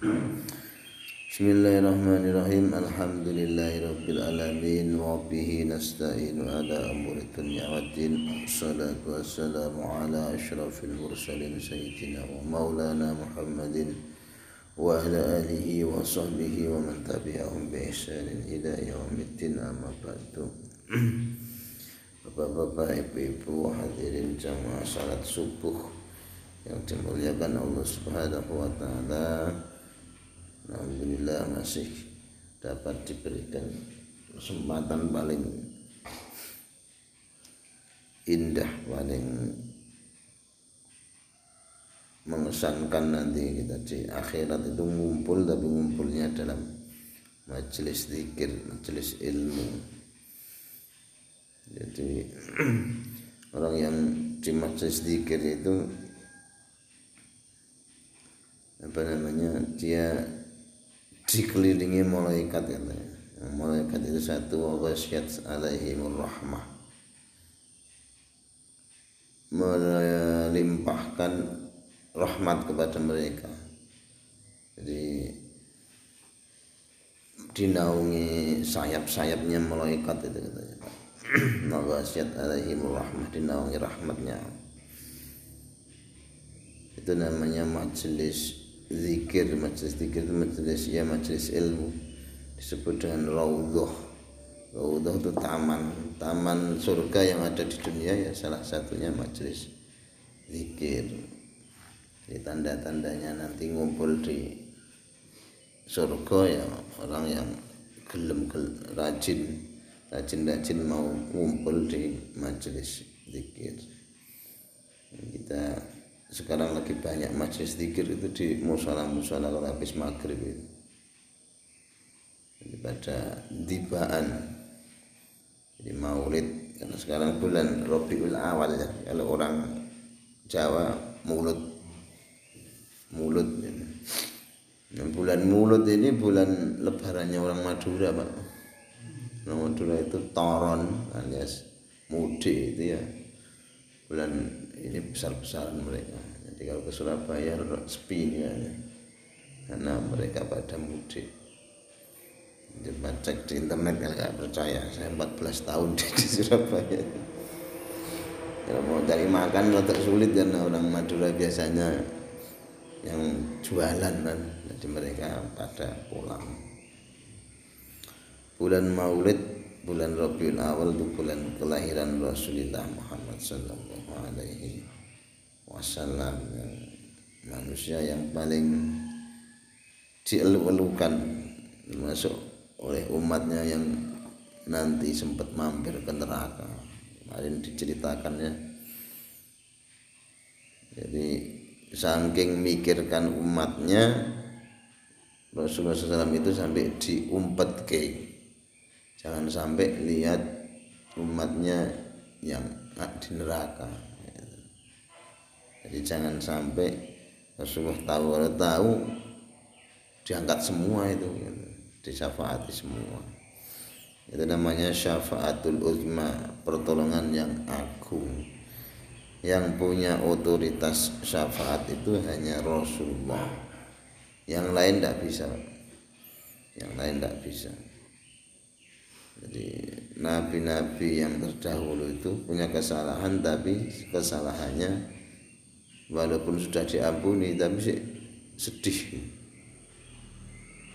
بسم الله الرحمن الرحيم الحمد لله رب العالمين وبه نستعين على امور الدنيا والدين والصلاه والسلام على اشرف المرسلين سيدنا ومولانا محمد وعلى اله وصحبه ومن تبعهم باحسان إلى يوم الدين اما بعد Bapak-bapak, ibu-ibu, hadirin jamaah salat subuh yang dimuliakan Allah Subhanahu wa taala. Alhamdulillah masih dapat diberikan kesempatan paling indah paling mengesankan nanti kita di akhirat itu ngumpul tapi ngumpulnya dalam majelis zikir, majelis ilmu. Jadi orang yang di majelis zikir itu apa namanya dia dikelilingi malaikat katanya. Malaikat itu satu ghasyat alaihimur rahmah. Melimpahkan rahmat kepada mereka. Jadi dinaungi sayap-sayapnya malaikat itu katanya. Ghasyat alaihimur rahmah dinaungi rahmatnya. Itu namanya majelis zikir majelis zikir itu majelis ya majelis ilmu. Disebut dengan raudhah raudhah itu taman taman surga yang ada di dunia ya salah satunya majelis zikir. Jadi tanda-tandanya nanti ngumpul di surga ya orang yang gelem rajin rajin rajin mau ngumpul di majelis zikir. Kita sekarang lagi banyak majelis zikir itu di musola musola kalau habis maghrib itu. Jadi pada dibaan. Jadi maulid karena sekarang bulan Rabiul Awal ya kalau orang Jawa mulut. Mulut ini. Nah, bulan mulut ini bulan lebarannya orang Madura pak. Orang Madura itu toron alias mudik itu ya. Bulan ini besar-besaran mereka jadi kalau ke Surabaya sepi ya karena mereka pada mudik. Coba cek di internet kalau nggak percaya. Saya 14 tahun di Surabaya. Kalau mau cari makan rada sulit karena orang Madura biasanya yang jualan kan. Jadi mereka pada pulang. Bulan Maulid bulan Rabiul Awal bulan kelahiran Rasulullah Muhammad Sallallahu Alaihi Wasallam. Manusia yang paling dielu-elukan termasuk oleh umatnya yang nanti sempat mampir ke neraka. Kemarin diceritakan ya. Jadi saking mikirkan umatnya Rasulullah SAW itu sampai diumpet ke. Jangan sampai lihat umatnya yang di neraka jadi jangan sampai Rasulullah tahu kalau tahu diangkat semua itu disyafaati semua. Itu namanya syafaatul uzma pertolongan yang agung. Yang punya otoritas syafaat itu hanya Rasulullah. Yang lain tidak bisa. Yang lain tidak bisa. Jadi nabi-nabi yang terdahulu itu punya kesalahan tapi kesalahannya walaupun sudah diampuni tapi sedih.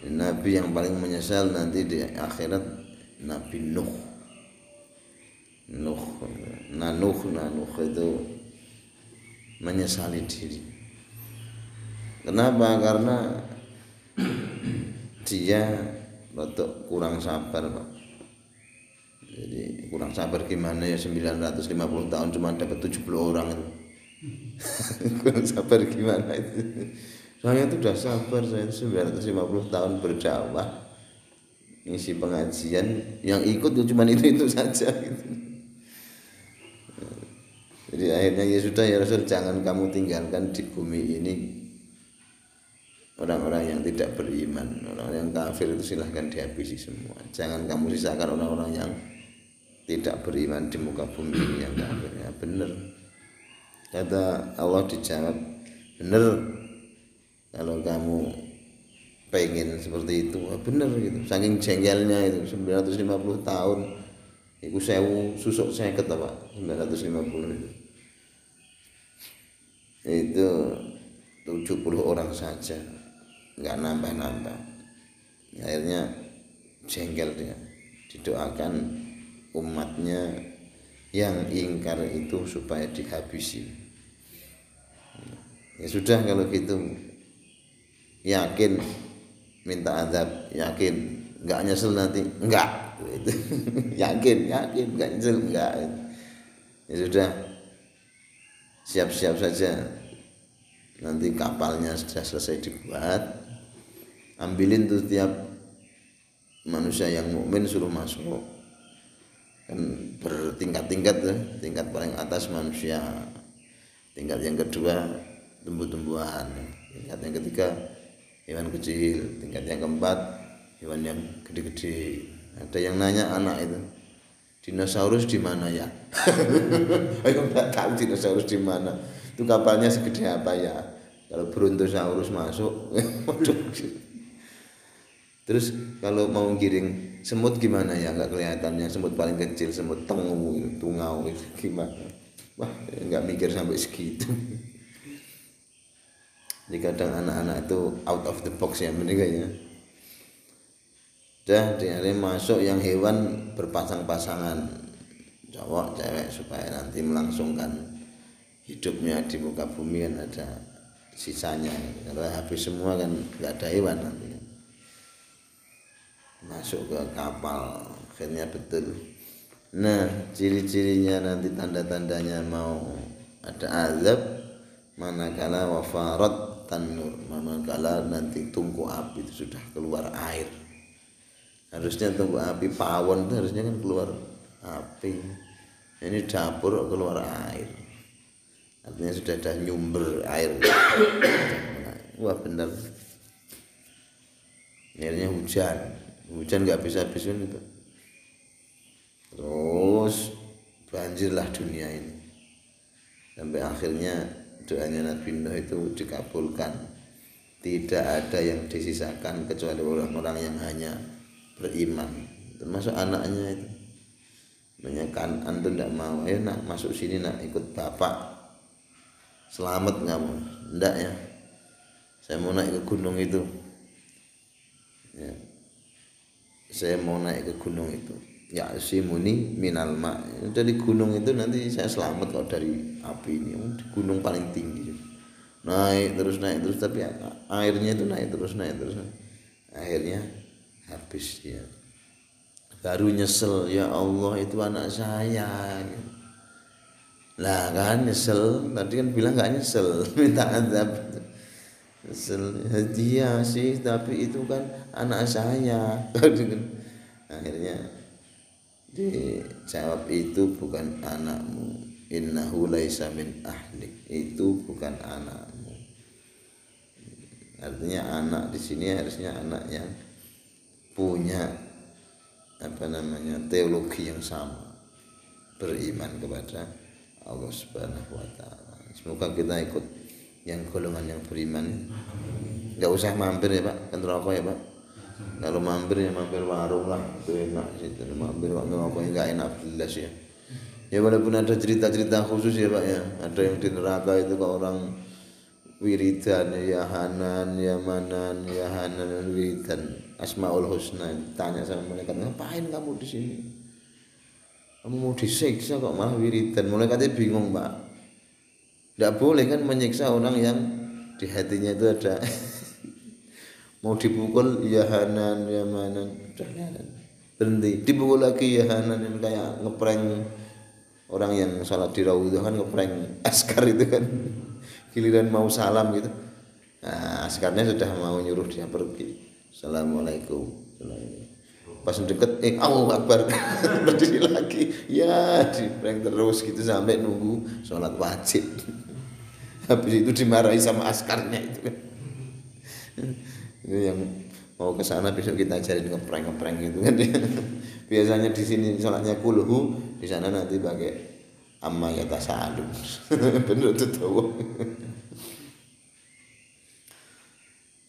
Nabi yang paling menyesal nanti di akhirat nabi Nuh. Nuh Nanuh Nanuh itu menyesali diri. Kenapa? Karena dia rotok kurang sabar Pak. Jadi kurang sabar gimana ya 950 tahun cuma dapat 70 orang itu kurang sabar gimana itu? Saya itu sudah sabar saya 950 tahun berdakwah ngisi pengajian yang ikut cuma itu itu saja gitu. jadi akhirnya ya sudah ya Rasul jangan kamu tinggalkan di bumi ini. Orang-orang yang tidak beriman orang yang kafir itu silahkan dihabisi semua. Jangan kamu sisakan orang-orang yang tidak beriman di muka bumi ini yang kafir ya benar kata Allah dijawab benar kalau kamu pengen seperti itu. Wah, bener gitu. Saking jengkelnya itu 950 tahun. Itu sewu susuk seket apa 950 itu. Itu 70 orang saja. Nggak nambah-nambah. Akhirnya jengkel dia. Didoakan umatnya yang ingkar itu supaya dihabisi ya sudah kalau gitu. Yakin. Minta adab yakin. Nggak nyesel nanti. Enggak gitu. yakin. Yakin. Nggak nyesel. Enggak ya sudah. Siap-siap saja. Nanti kapalnya sudah selesai dibuat. Ambilin tuh tiap manusia yang mukmin suruh masuk. Kan bertingkat-tingkat ya tingkat paling atas manusia. Tingkat yang kedua tumbuh-tumbuhan. Tingkat yang ketiga hewan kecil. Tingkat yang keempat hewan yang gede-gede. Ada yang nanya anak itu dinosaurus di mana ya? Ayo nggak tahu dinosaurus di mana. Itu kapalnya segede apa ya? Kalau brontosaurus masuk terus kalau mau giring semut gimana ya? Nggak kelihatan yang semut paling kecil semut tengu tungau gimana? Wah nggak mikir sampai segitu jadi kadang anak-anak itu out of the box ya mereka ya? Dah hari masuk yang hewan berpasang-pasangan. Cowok cewek supaya nanti melangsungkan hidupnya di muka bumi kan ada sisanya. Kalau habis semua kan nggak ada hewan nanti. Masuk ke kapal akhirnya betul. Nah ciri-cirinya nanti tanda-tandanya mau ada azab manakala wafarat tanur manakala nanti tungku api itu sudah keluar air. Harusnya tungku api pawon itu harusnya kan keluar api. Ini dapur keluar air. Artinya sudah ada nyumber air. Wah benar. Akhirnya hujan. Hujan nggak bisa habis kan itu. Terus banjirlah dunia ini. Sampai akhirnya doanya Nabi Nuh itu dikabulkan. Tidak ada yang disisakan kecuali orang-orang yang hanya beriman. Termasuk anaknya itu. Menyekan antum tidak mau. Ayo nak masuk sini nak ikut bapak. Selamat kamu. Enggak ya. Saya mau naik ke gunung itu. Ya. Saya mau naik ke gunung itu ya si muni minal ma. Dari gunung itu nanti saya selamat kok dari api ini. Di gunung paling tinggi. Naik terus naik terus tapi airnya itu naik terus naik terus. Akhirnya habis ya. Baru nyesel ya Allah itu anak saya. Lah kan nyesel. Tadi kan bilang nggak nyesel minta azab. Hadiah sih tapi itu kan anak saya. Akhirnya dijawab itu bukan anakmu. Innahu laisa min ahlik. Itu bukan anakmu. Artinya anak di sini harusnya anak yang punya apa namanya teologi yang sama. Beriman kepada Allah Subhanahu wa taala. Semoga kita ikut yang golongan yang beriman. Nggak usah mampir ya pak. Kan ya pak kalau mampir ya mampir warung lah itu enak sih mampir waktu rokok nggak enak jelas ya. Ya walaupun ada cerita-cerita khusus ya pak ya. Ada yang di neraka itu kalau orang wiridan ya Hanan ya Manan ya Hanan wiridan. Asmaul Husna tanya sama mereka ngapain kamu di sini? Kamu mau disiksa kok malah wiridan. Katanya bingung pak. Tidak boleh kan menyiksa orang yang di hatinya itu ada mau dipukul ya Hanan ya Manan. Berhenti. Dipukul lagi ya Hanan. Yang kayak ngeprank. Orang yang sholat di raudhah kan ngeprank askar itu kan. Giliran mau salam gitu. Nah, askarnya sudah mau nyuruh dia pergi. Assalamualaikum. Pas deket eh Allah Akbar. Berdiri lagi. Ya di prank terus gitu sampai nunggu sholat wajib. Habis itu dimarahi sama askarnya itu kan itu yang mau ke sana besok kita ajarin ngeprank ngeprank gitu kan. Biasanya di sini sholatnya kulhu di sana nanti pakai amma ya tasalum bener tuh tahu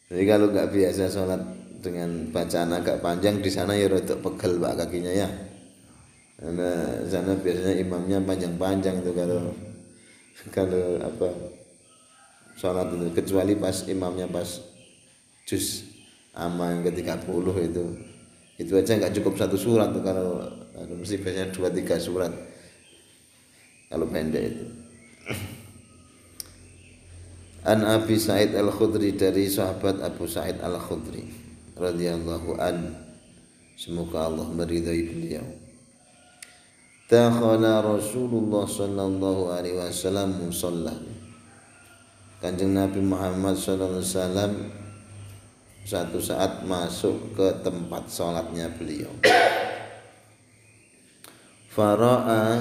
jadi kalau nggak biasa sholat dengan bacaan agak panjang di sana ya rada pegel pak kakinya ya. Karena sana biasanya imamnya panjang-panjang tuh kalau kalau apa sholat itu. Kecuali pas imamnya pas juz ama yang ke-30 itu. Itu aja nggak cukup satu surat tuh kalau mesti biasanya dua tiga surat. Kalau pendek itu. An Abi Sa'id Al-Khudri dari sahabat Abu Sa'id Al-Khudri radhiyallahu an. Semoga Allah meridai beliau. Takhala Rasulullah sallallahu alaihi wasallam musalla Kanjeng Nabi Muhammad sallallahu alaihi wasallam satu saat masuk ke tempat sholatnya beliau Fara'a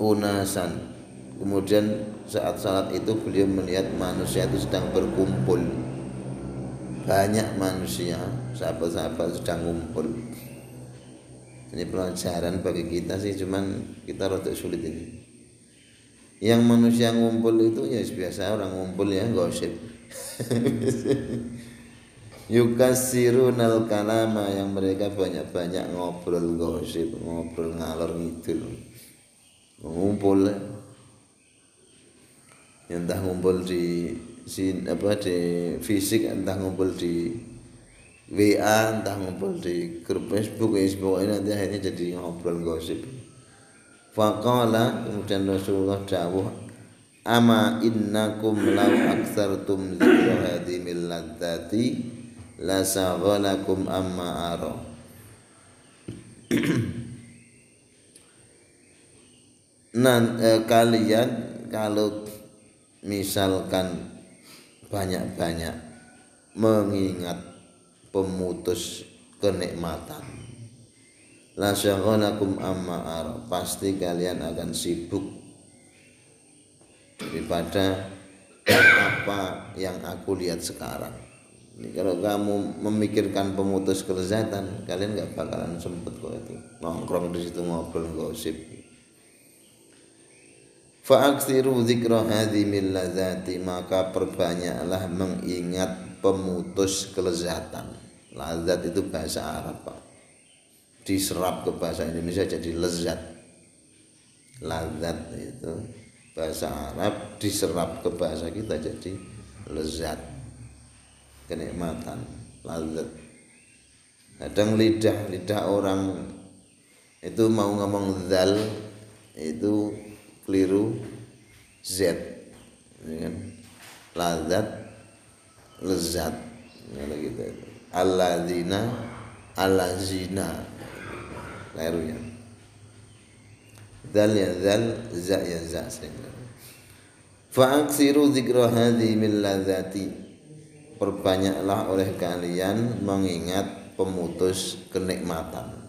unasan Kemudian saat salat itu beliau melihat manusia itu sedang berkumpul. Banyak manusia, sahabat-sahabat sedang ngumpul. Ini pelajaran bagi kita sih, cuman kita rada sulit ini. Yang manusia ngumpul itu ya biasa orang ngumpul ya gosip. Yukasirunal kalama yang mereka banyak-banyak ngobrol gosip, ngobrol ngalor ngidul. Ngumpul ya entah ngumpul di sin apa di fisik entah ngumpul di WA entah ngumpul di grup Facebook Facebook ini nanti akhirnya jadi ngobrol gosip Faqala kemudian Rasulullah dawuh ama innakum law aktsartum dzikra hadhimil ladzati la saghalakum amma ara. Nan eh, kalian kalau misalkan banyak-banyak mengingat pemutus kenikmatan la syaghalakum amma pasti kalian akan sibuk daripada apa yang aku lihat sekarang. Ini kalau kamu memikirkan pemutus kelezatan kalian nggak bakalan sempet kok itu. Nongkrong di situ ngobrol gosip. Fa'aksiru zikra hadhimil lazati Maka perbanyaklah mengingat pemutus kelezatan. Lazat itu bahasa Arab Pak. Diserap ke bahasa Indonesia jadi lezat. Lazat itu bahasa Arab Diserap ke bahasa kita jadi lezat. Kenikmatan Lazat Kadang lidah Lidah orang Itu mau ngomong zal Itu keliru Z. Ini kan? Lazat lezat. Kalau gitu. Alladzina allazina. Kelirunya. Dal ya dal za ya za fa'aksiru dzikra hadhi min ladzati perbanyaklah oleh kalian mengingat pemutus kenikmatan.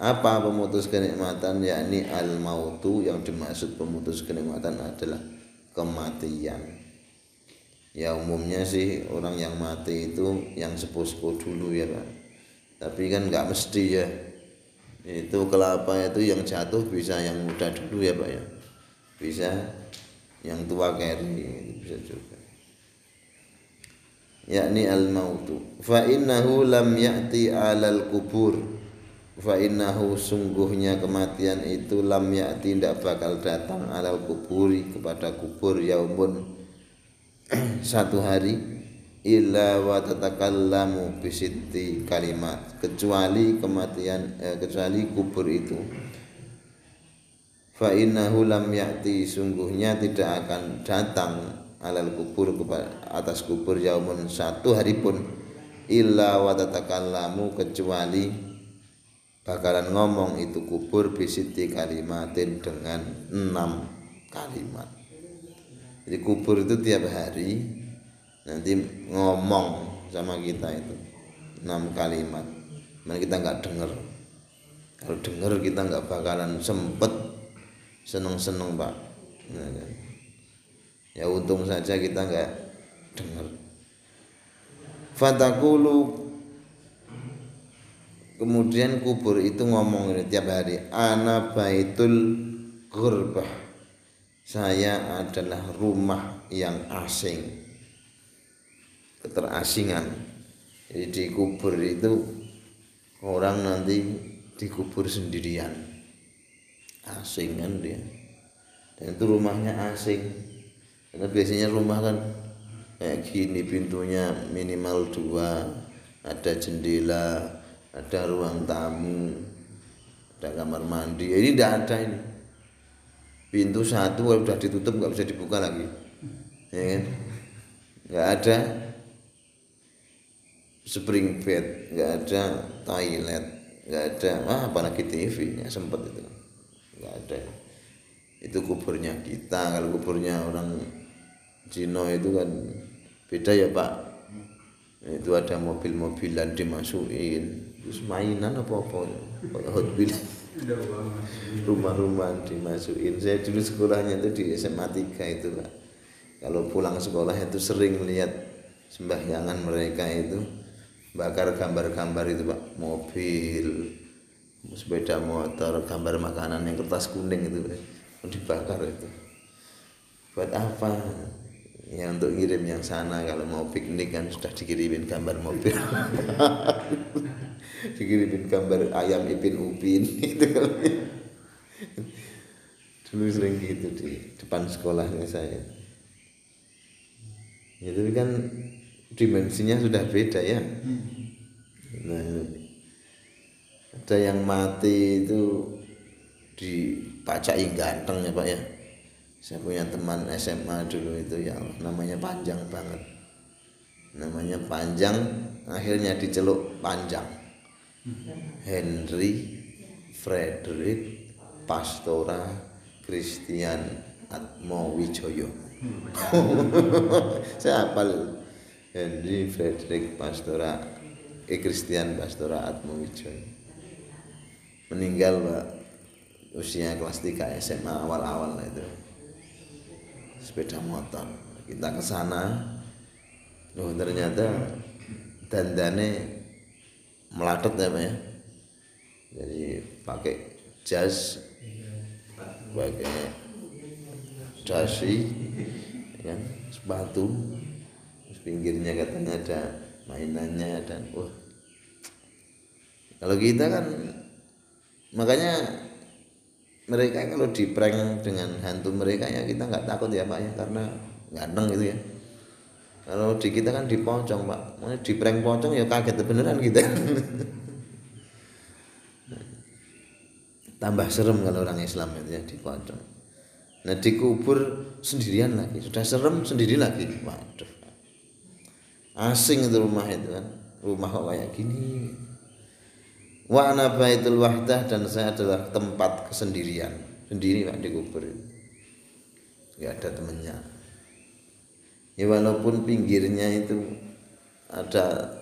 Apa pemutus kenikmatan? Yakni al mautu yang dimaksud pemutus kenikmatan adalah kematian. Ya umumnya sih orang yang mati itu yang sepuh-sepuh dulu ya Pak. Tapi kan nggak mesti ya. Itu kelapa itu yang jatuh bisa yang muda dulu ya Pak ya. Bisa yang tua keri bisa juga. Yakni al mautu fa innahu lam ya'ti alal kubur. Fa innahu sungguhnya kematian itu lam ya tidak bakal datang alal kuburi kepada kubur yaumun. Satu hari. Illa wa tatakallamu bisitti kalimat. Kecuali kematian eh, kecuali kubur itu fa innahu lam ya'ti sungguhnya tidak akan datang alal kubur kepada atas kubur yaumun satu hari pun illa wa tatakallamu kecuali bakalan ngomong itu kubur bisiti kalimatin dengan enam kalimat. Jadi kubur itu tiap hari nanti ngomong sama kita itu enam kalimat. Mana kita nggak dengar kalau dengar kita nggak bakalan sempet seneng-seneng pak nah, kan. ya untung saja kita nggak dengar fatakulu Kemudian kubur itu ngomong ini tiap hari, ana baitul gurbah. Saya adalah rumah yang asing. keterasingan jadi dikubur itu orang nanti dikubur sendirian asing kan dia. Dan itu rumahnya asing. Karena biasanya rumah kan kayak gini pintunya minimal dua. Ada jendela ada ruang tamu ada kamar mandi. Ini tidak ada ini. Pintu satu kalau sudah ditutup nggak bisa dibuka lagi. Ya kan? Nggak ada spring bed nggak ada toilet nggak ada. Ah apalagi TV nya sempat itu nggak ada. Itu kuburnya kita kalau kuburnya orang Cina itu kan beda ya pak. Itu ada mobil-mobilan dimasukin. Terus mainan apa apa hot wheel rumah-rumah dimasukin. Saya dulu sekolahnya itu di SMA 3 itu pak. Kalau pulang sekolah itu sering lihat sembahyangan mereka itu bakar gambar-gambar itu pak. Mobil sepeda motor gambar makanan yang kertas kuning itu dibakar itu. Buat apa? Ya untuk ngirim yang sana kalau mau piknik kan sudah dikirimin gambar mobil. Dikirimin gambar ayam ipin upin itu dulu sering gitu di depan sekolahnya saya. Ya tapi kan dimensinya sudah beda ya. Nah ada yang mati itu dipacai ganteng ya pak ya. Saya punya teman SMA dulu itu yang namanya panjang banget. Namanya panjang akhirnya diceluk panjang. Henry Frederick Pastora Christian Atmo Wijoyo saya hafal. Henry Frederick Pastora eh Christian Pastora Atmowijoy meninggal Pak usia kelas 3 SMA awal-awal itu. Sepeda motor. Kita ke sana oh ternyata dandane melatet ya Pak ya. Jadi pakai jas pakai dasi ya, sepatu. Pinggirnya katanya ada mainannya dan wah. Kalau kita kan makanya mereka kalau di prank dengan hantu mereka ya kita nggak takut ya pak ya karena ganteng gitu ya. Kalau di kita kan di pocong pak. Mana di prank pocong ya kaget beneran kita. Tambah serem kalau orang Islam itu ya di pocong. Nah dikubur sendirian lagi. Sudah serem sendiri lagi. Waduh. Asing itu rumah itu kan. Rumah kok kayak gini wa ana baitul wahdah dan saya adalah tempat kesendirian. Sendiri pak dikubur. Nggak ada temennya. Ya walaupun pinggirnya itu ada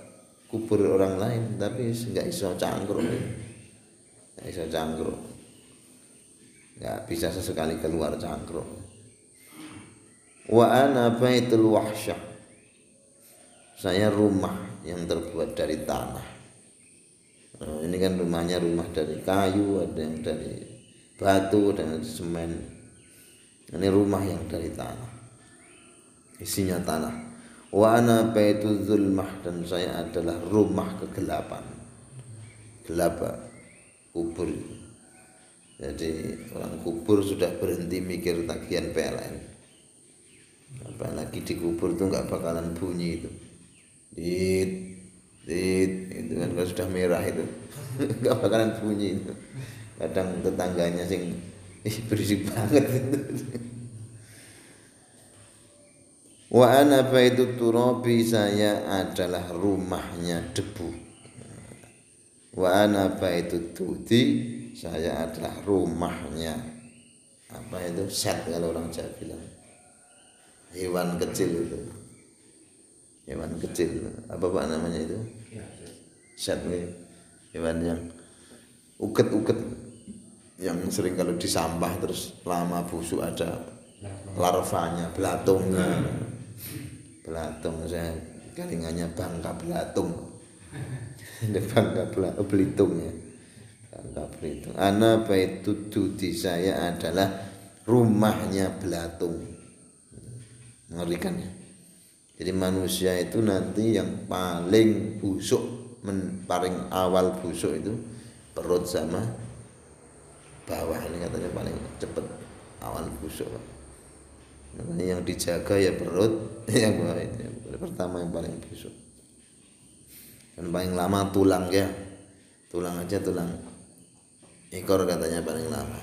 kubur orang lain tapi nggak iso cangkruk. Nggak iso cangkruk. Nggak bisa sesekali keluar cangkruk. Wa ana baitul wahsyah. Saya rumah yang terbuat dari tanah nah, ini kan rumahnya rumah dari kayu ada yang dari batu dan semen. Ini rumah yang dari tanah. Isinya tanah. Wa ana baitu zulmah dan saya adalah rumah kegelapan. Gelap kubur. Jadi orang kubur sudah berhenti mikir tagihan PLN apalagi di kubur itu nggak bakalan bunyi itu. Dit dit itu kan kalau sudah merah itu. Nggak bakalan bunyi itu. Kadang tetangganya sing ih berisik banget wa ana baitu turabi saya adalah rumahnya debu. Wa ana baitu tuti saya adalah rumahnya apa itu? Set kalau orang Jawa bilang. Hewan kecil itu. Hewan kecil. Apa pak namanya itu set hewan yang uket-uket. Yang sering kalau disampah terus lama busuk ada larvanya belatungnya. Belatung saya kalingannya bangka belatung. Ada bangka belitung ya. Bangka belitung. Ana baitu di saya adalah rumahnya belatung. Ngerikan ya. Jadi manusia itu nanti yang paling busuk paling awal busuk itu perut sama bawah ini katanya paling cepat awal busuk makanya yang dijaga ya perut yang bawah itu pertama yang paling busuk. Dan paling lama tulang ya. Tulang aja tulang ekor katanya paling lama.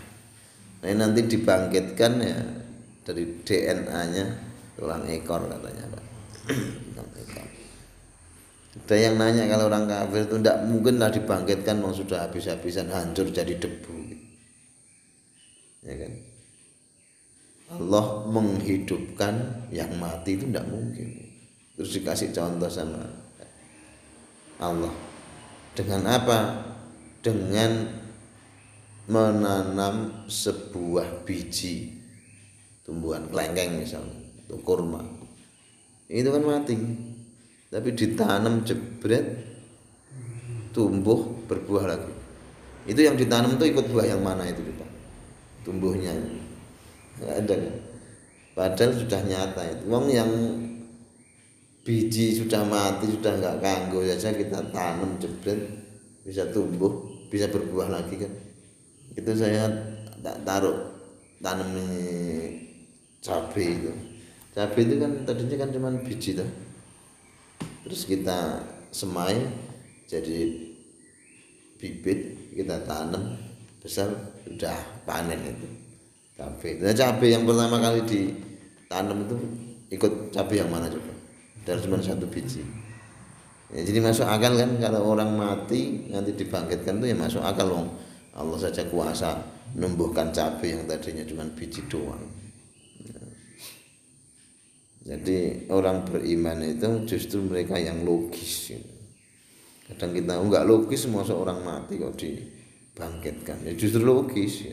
Nah ini nanti dibangkitkan ya dari DNA nya tulang ekor katanya pak. Tulang ekor ada yang nanya kalau orang kafir itu tidak mungkin lah dibangkitkan mau sudah habis-habisan hancur jadi debu. Ya kan? Allah menghidupkan yang mati itu tidak mungkin. Terus dikasih contoh sama Allah. Dengan apa? Dengan menanam sebuah biji tumbuhan kelengkeng misalnya atau kurma. Itu kan mati tapi ditanam jebret tumbuh berbuah lagi. Itu yang ditanam itu ikut buah yang mana itu Pak? Tumbuhnya nggak ada kan padahal sudah nyata itu. Uang yang biji sudah mati sudah nggak kanggo saja kita tanam jebret bisa tumbuh bisa berbuah lagi kan? Itu saya tak taruh tanam cabai itu. Cabai itu kan tadinya kan cuma biji tuh terus kita semai jadi bibit kita tanam besar sudah panen itu. Cabai. Nah, cabai yang pertama kali ditanam itu ikut cabai yang mana coba? Dan cuma satu biji. Ya, jadi masuk akal kan kalau orang mati nanti dibangkitkan itu ya masuk akal loh Allah saja kuasa menumbuhkan cabai yang tadinya cuma biji doang jadi orang beriman itu justru mereka yang logis kadang kita enggak logis semua seorang mati kok dibangkitkan? Ya justru logis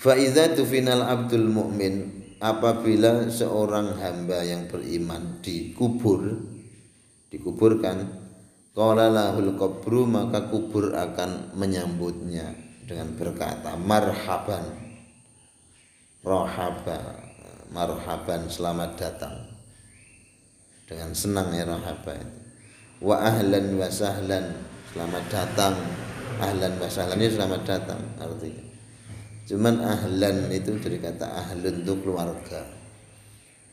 Faiza tu final abdul mukmin apabila seorang hamba yang beriman dikubur dikuburkan qala lahul qabru maka kubur akan menyambutnya dengan berkata marhaban rohaba marhaban selamat datang. Dengan senang ya rohaba itu. Wa ahlan wa sahlan selamat datang. Ahlan wa sahlan ini selamat datang artinya. Cuman ahlan itu dari kata ahlun itu keluarga.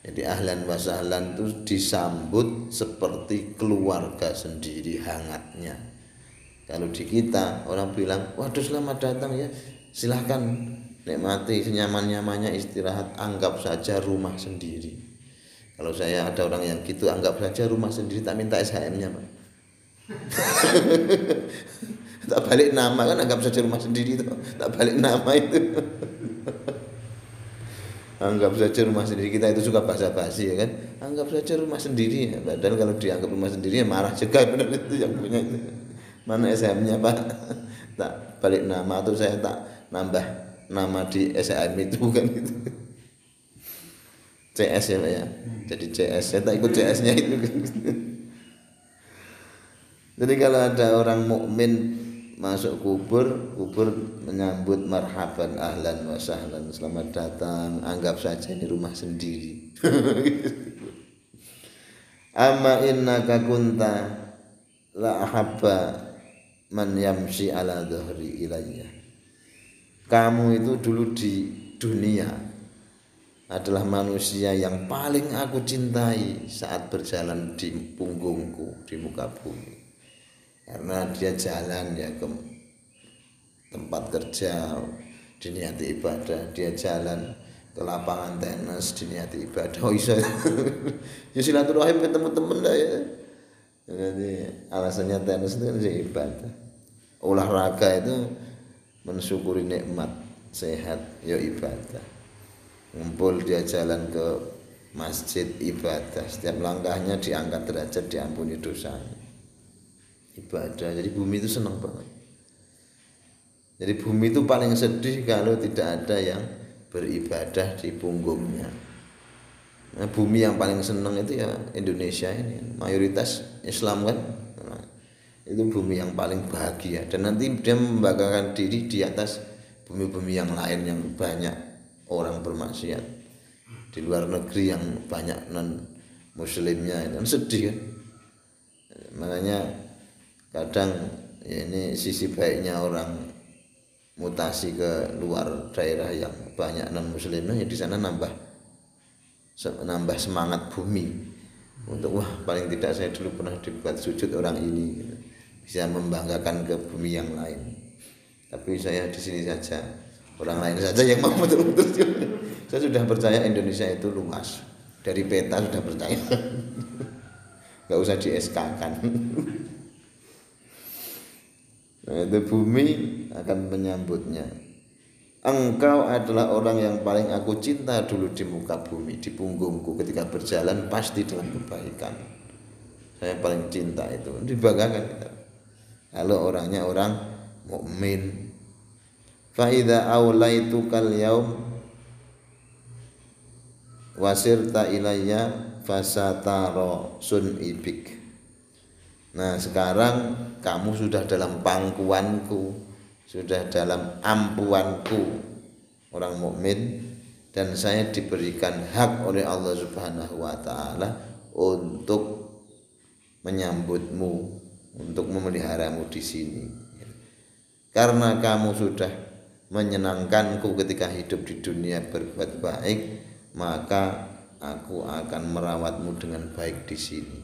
Jadi ahlan wa sahlan itu disambut seperti keluarga sendiri hangatnya. Kalau di kita orang bilang, waduh selamat datang ya, silahkan nikmati senyaman-nyamannya istirahat, anggap saja rumah sendiri. Kalau saya ada orang yang gitu, anggap saja rumah sendiri, tak minta SHM-nya Pak. tak balik nama kan anggap saja rumah sendiri itu. Tak balik nama itu. Anggap saja rumah sendiri. Kita itu suka bahasa basi ya kan? Anggap saja rumah sendiri ya. padahal kalau dianggap rumah sendiri ya marah juga. Benar itu yang punya itu. Mana SM-nya pak? Tak balik nama atau saya tak nambah nama di SM itu kan itu. CS ya pak ya? Jadi CS saya tak ikut CS nya itu jadi kalau ada orang mukmin masuk kubur kubur menyambut marhaban ahlan wa sahlan selamat datang anggap saja ini rumah sendiri. Amma innaka kunta la ahabba man yamshi ala dhahri ilayya kamu itu dulu di dunia adalah manusia yang paling aku cintai saat berjalan di punggungku di muka bumi. Karena dia jalan ya ke tempat kerja diniati ibadah. Dia jalan ke lapangan tenis diniati ibadah. Oh bisa ya silaturahim ketemu temen dah ya. Jadi alasannya tenis itu kan ibadah. Olahraga itu mensyukuri nikmat sehat ya ibadah. Ngumpul dia jalan ke masjid ibadah. Setiap langkahnya diangkat derajat diampuni dosanya. Ibadah. Jadi bumi itu senang banget. Jadi bumi itu paling sedih kalau tidak ada yang beribadah di punggungnya. Nah, bumi yang paling senang itu ya Indonesia ini. Mayoritas Islam kan itu bumi yang paling bahagia. Dan nanti dia membanggakan diri di atas bumi-bumi yang lain yang banyak orang bermaksiat. Di luar negeri yang banyak non muslimnya kan sedih kan? Makanya kadang ya ini sisi baiknya orang mutasi ke luar daerah yang banyak non muslimnya ya di sana nambah nambah semangat bumi. Untuk wah paling tidak saya dulu pernah dibuat sujud orang ini. gitu. Bisa membanggakan ke bumi yang lain. Tapi saya di sini saja. Orang lain saja yang mau betul-betul saya sudah percaya Indonesia itu luas. Dari peta sudah percaya. Nggak usah di SK kan. Nah, itu bumi akan menyambutnya. Engkau adalah orang yang paling aku cinta dulu di muka bumi di punggungku. Ketika berjalan pasti dalam kebaikan. Saya paling cinta itu. Dibanggakan kita kalau orangnya orang mukmin. Fa idza kal yaum wasirta ilayya fasataro sun ibik. Nah sekarang kamu sudah dalam pangkuanku sudah dalam ampuanku orang mukmin. Dan saya diberikan hak oleh Allah Subhanahu wa taala untuk menyambutmu untuk memeliharamu di sini. Karena kamu sudah menyenangkanku ketika hidup di dunia berbuat baik maka aku akan merawatmu dengan baik di sini.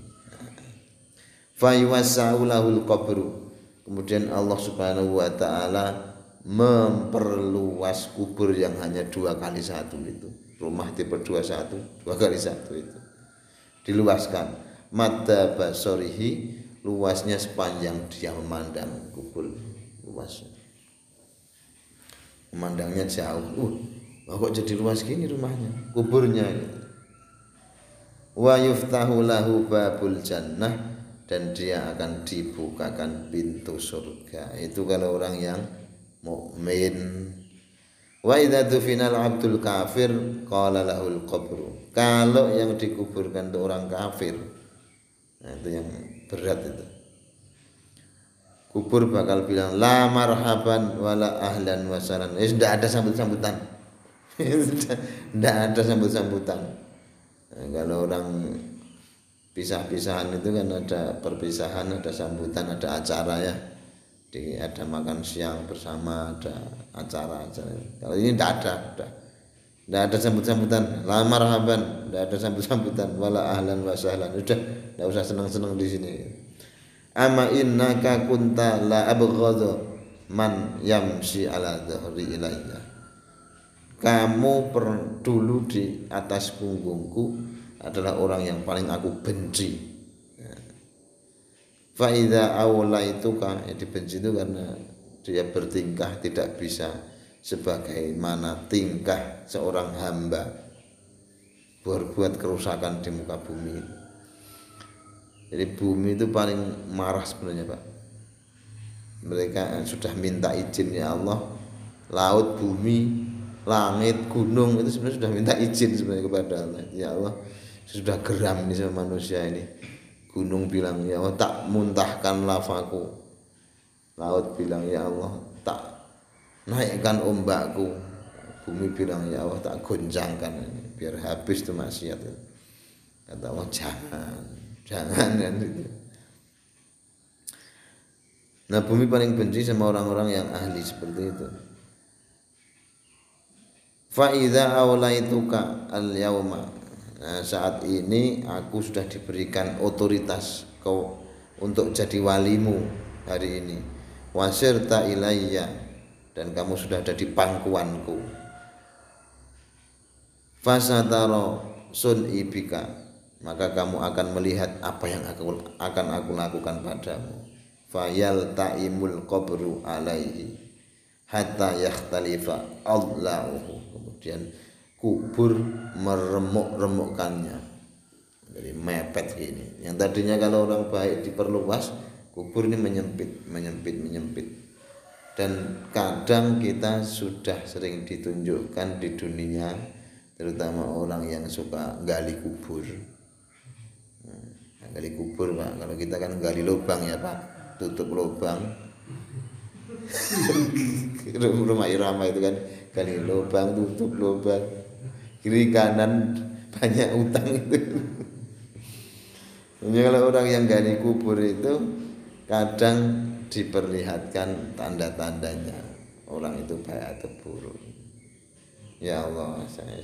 Fayuwasaulahul qabru. Kemudian Allah Subhanahu wa taala memperluas kubur yang hanya dua kali satu itu. Rumah tipe dua satu dua kali satu itu. Diluaskan. Mata basorihi luasnya sepanjang dia memandang kubur luasnya memandangnya jauh. Uh kok jadi luas gini rumahnya? Kuburnya wa yuftahu lahu babul jannah dan dia akan dibukakan pintu surga. Itu kalau orang yang mukmin. Wa idza tufinal abdul kafir qala lahul qabru. Kalau yang dikuburkan itu orang kafir nah itu yang berat itu. Kubur bakal bilang la marhaban wala ahlan wasalan eh sudah ada sambut-sambutan. Tidak ada sambut-sambutan. Nah, kalau orang pisah-pisahan itu kan ada perpisahan ada sambutan ada acara ya. Di ada makan siang bersama ada acara-acara. Kalau ini tidak ada tidak tidak ada sambut-sambutan. La marhaban. Tidak ada sambut-sambutan. Wala ahlan wasahlan sudah tidak usah senang-senang di sini. Ama innaka kunta la abghadha man yamshi ala dhahri ilayya. Kamu per, dulu di atas punggungku adalah orang yang paling aku benci. Ya. fa idza awlaituka ya dibenci itu karena dia bertingkah tidak bisa sebagaimana tingkah seorang hamba berbuat kerusakan di muka bumi jadi bumi itu paling marah sebenarnya Pak. Mereka sudah minta izin ya Allah, laut, bumi, langit, gunung itu sebenarnya sudah minta izin sebenarnya kepada Allah. Ya Allah, sudah geram nih sama manusia ini. Gunung bilang ya Allah tak muntahkan lavaku. Laut bilang ya Allah tak naikkan ombakku. Bumi bilang ya Allah tak goncangkan biar habis tuh maksiat. Kata Allah jangan jangan. Kan itu nah bumi paling benci sama orang-orang yang ahli seperti itu. Fa'idha awlaituka al-yauma Nah saat ini aku sudah diberikan otoritas kau untuk jadi walimu hari ini. Wasirta ilayya Dan kamu sudah ada di pangkuanku. Fasataro sun ibika. Maka kamu akan melihat apa yang aku akan aku lakukan padamu. Fayal taimul qabru alaihi. Hatta yakhtalifa Allahu. Kemudian kubur meremuk-remukkannya. Jadi mepet gini yang tadinya kalau orang baik diperluas kubur ini menyempit menyempit menyempit dan kadang kita sudah sering ditunjukkan di dunia terutama orang yang suka gali kubur. Gali kubur pak. Kalau kita kan gali lubang ya pak. Tutup lubang. Rumah irama itu kan gali lubang tutup lubang. Kiri kanan banyak utang itu. Jadi kalau orang yang gali kubur itu kadang diperlihatkan tanda-tandanya orang itu baik atau buruk. Ya Allah, saya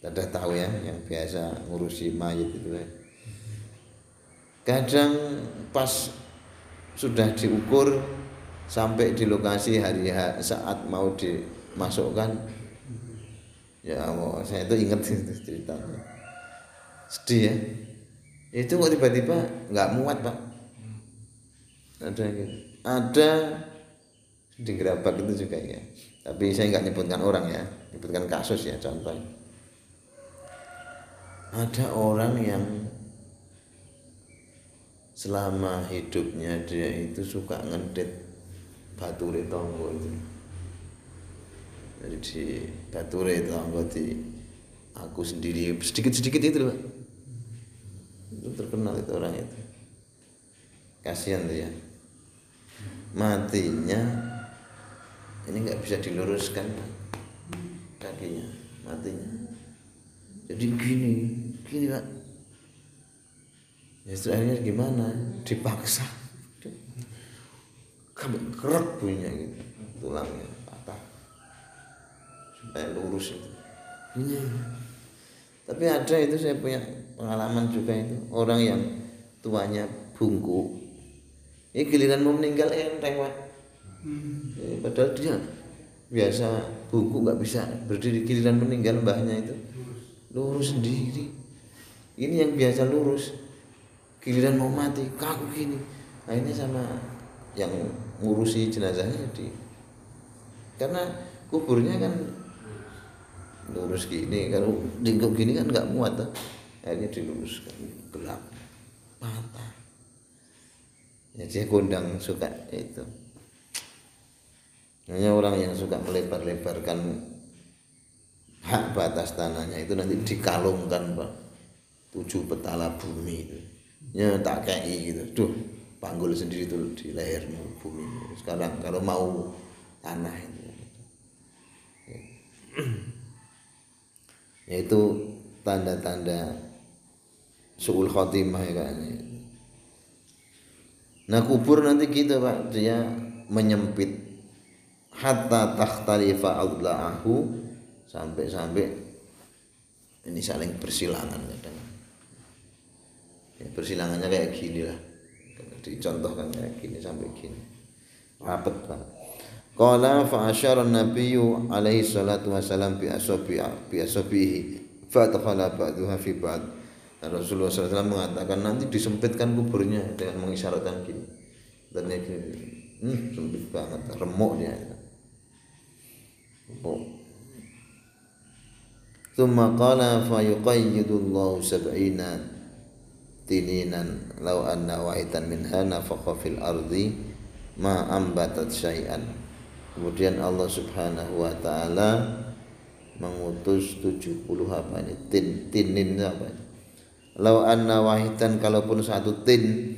sudah tahu ya yang biasa ngurusi mayat itu ya. Kadang pas sudah diukur sampai di lokasi hari saat mau dimasukkan ya Allah saya itu ingat itu ceritanya sedih ya itu kok tiba-tiba nggak muat pak ada gitu. Ada. Di gerabak itu juga ya tapi saya nggak nyebutkan orang ya. Nyebutkan kasus ya contoh. Ada orang yang selama hidupnya dia itu suka ngedet batu tonggo itu. Jadi di batu tonggo di aku sendiri sedikit sedikit itu loh. Itu terkenal itu orang itu. Kasihan tuh ya matinya ini nggak bisa diluruskan kakinya matinya. Jadi gini gini pak. Ya akhirnya gimana? Dipaksa. Kami kerak punya gitu tulangnya patah. Supaya lurus itu. Ini tapi ada itu saya punya pengalaman juga itu. Orang yang tuanya bungku ini giliran mau meninggal enteng pak. Hmm. eh, padahal dia biasa bungku nggak bisa berdiri. Giliran meninggal mbahnya itu. Lurus sendiri. Ini yang biasa lurus. Giliran mau mati kaku gini. Akhirnya sama yang ngurusi jenazahnya di karena kuburnya kan lurus gini. Kalau lingkup gini kan nggak muat tuh akhirnya diluruskan gelap mata saya kondang suka itu. Hanya orang yang suka melebar-lebarkan hak batas tanahnya itu nanti dikalungkan pak. Tujuh petala bumi itu. Ya tak kayak gitu. Tuh panggul sendiri tuh di lehermu bumi sekarang kalau mau tanah itu. Yaitu tanda-tanda suul khotimah ya kan nah kubur nanti gitu pak. Dia menyempit. Hatta takhtalifa adla'ahu sampai-sampai ini saling bersilangan kadang. Ya, bersilangannya kayak gini lah. Dicontohkan kayak gini sampai gini. Rapet pak. Qala fa asyara an-nabiyyu alaihi salatu wasalam bi asabi bi asabihi fa dakhala fi ba'd Nah, Rasulullah SAW mengatakan nanti disempitkan kuburnya dengan mengisyaratkan gini. Dan gini, hmm, sempit banget, remuknya. Remuk. Thumma qala fayuqayyidullahu sab'ina tininan law anna wa'itan minha nafakha fil ardi ma ambatat syai'an. Kemudian Allah Subhanahu wa taala mengutus 70 apa ini? Tin, tinin apa ini? Lau anna wahidan kalaupun satu tin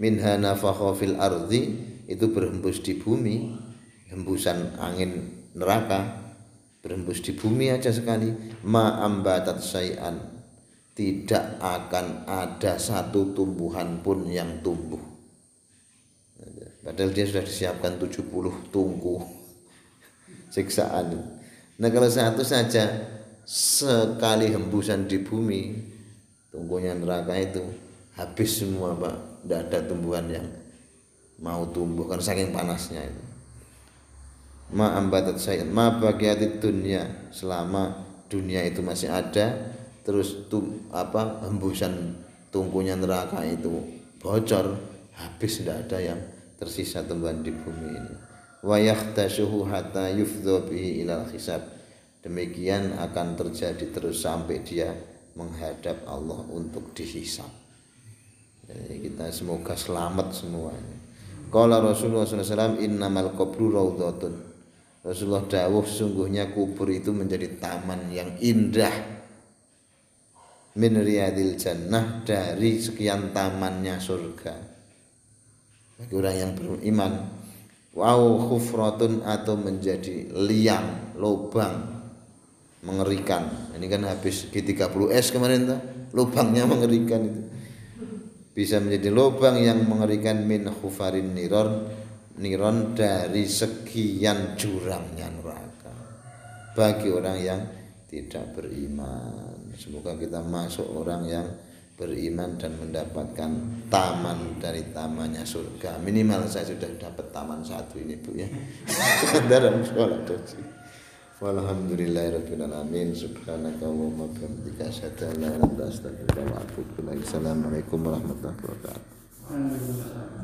minha nafakha fil ardi itu berhembus di bumi. Hembusan angin neraka berhembus di bumi aja sekali. Ma ambatat sayan tidak akan ada satu tumbuhan pun yang tumbuh. Padahal dia sudah disiapkan 70 tungku siksaan. Nah kalau satu saja sekali hembusan di bumi tunggunya neraka itu habis semua pak. Tidak ada tumbuhan yang mau tumbuh karena saking panasnya itu. Ma ambatat saya ma bagiati dunia. Selama dunia itu masih ada terus tum, apa hembusan tungkunya neraka itu bocor habis tidak ada yang tersisa tumbuhan di bumi ini. Wa yahtasuhu hatta yufdhu bihi ilal hisab. Demikian akan terjadi terus sampai dia menghadap Allah untuk dihisap. Jadi kita semoga selamat semuanya. Kalau Rasulullah SAW innamal qabru raudhatun. Rasulullah dawuh sungguhnya kubur itu menjadi taman yang indah min riyadil jannah dari sekian tamannya surga. Bagi orang yang beriman, wow khufratun atau menjadi liang, lubang mengerikan. Ini kan habis G30S kemarin tuh, lubangnya mengerikan itu. Bisa menjadi lubang yang mengerikan min khufarin niron niron dari sekian jurangnya neraka bagi orang yang tidak beriman. Semoga kita masuk orang yang beriman dan mendapatkan taman dari tamannya surga minimal saya sudah dapat taman satu ini bu ya dalam sholat dosi Walhamdulillahirrahmanirrahim Subhanaka wa bihamdika Asyadu an la ilaha illa anta astaghfiruka wa atubu ilaik. Assalamualaikum warahmatullahi wabarakatuh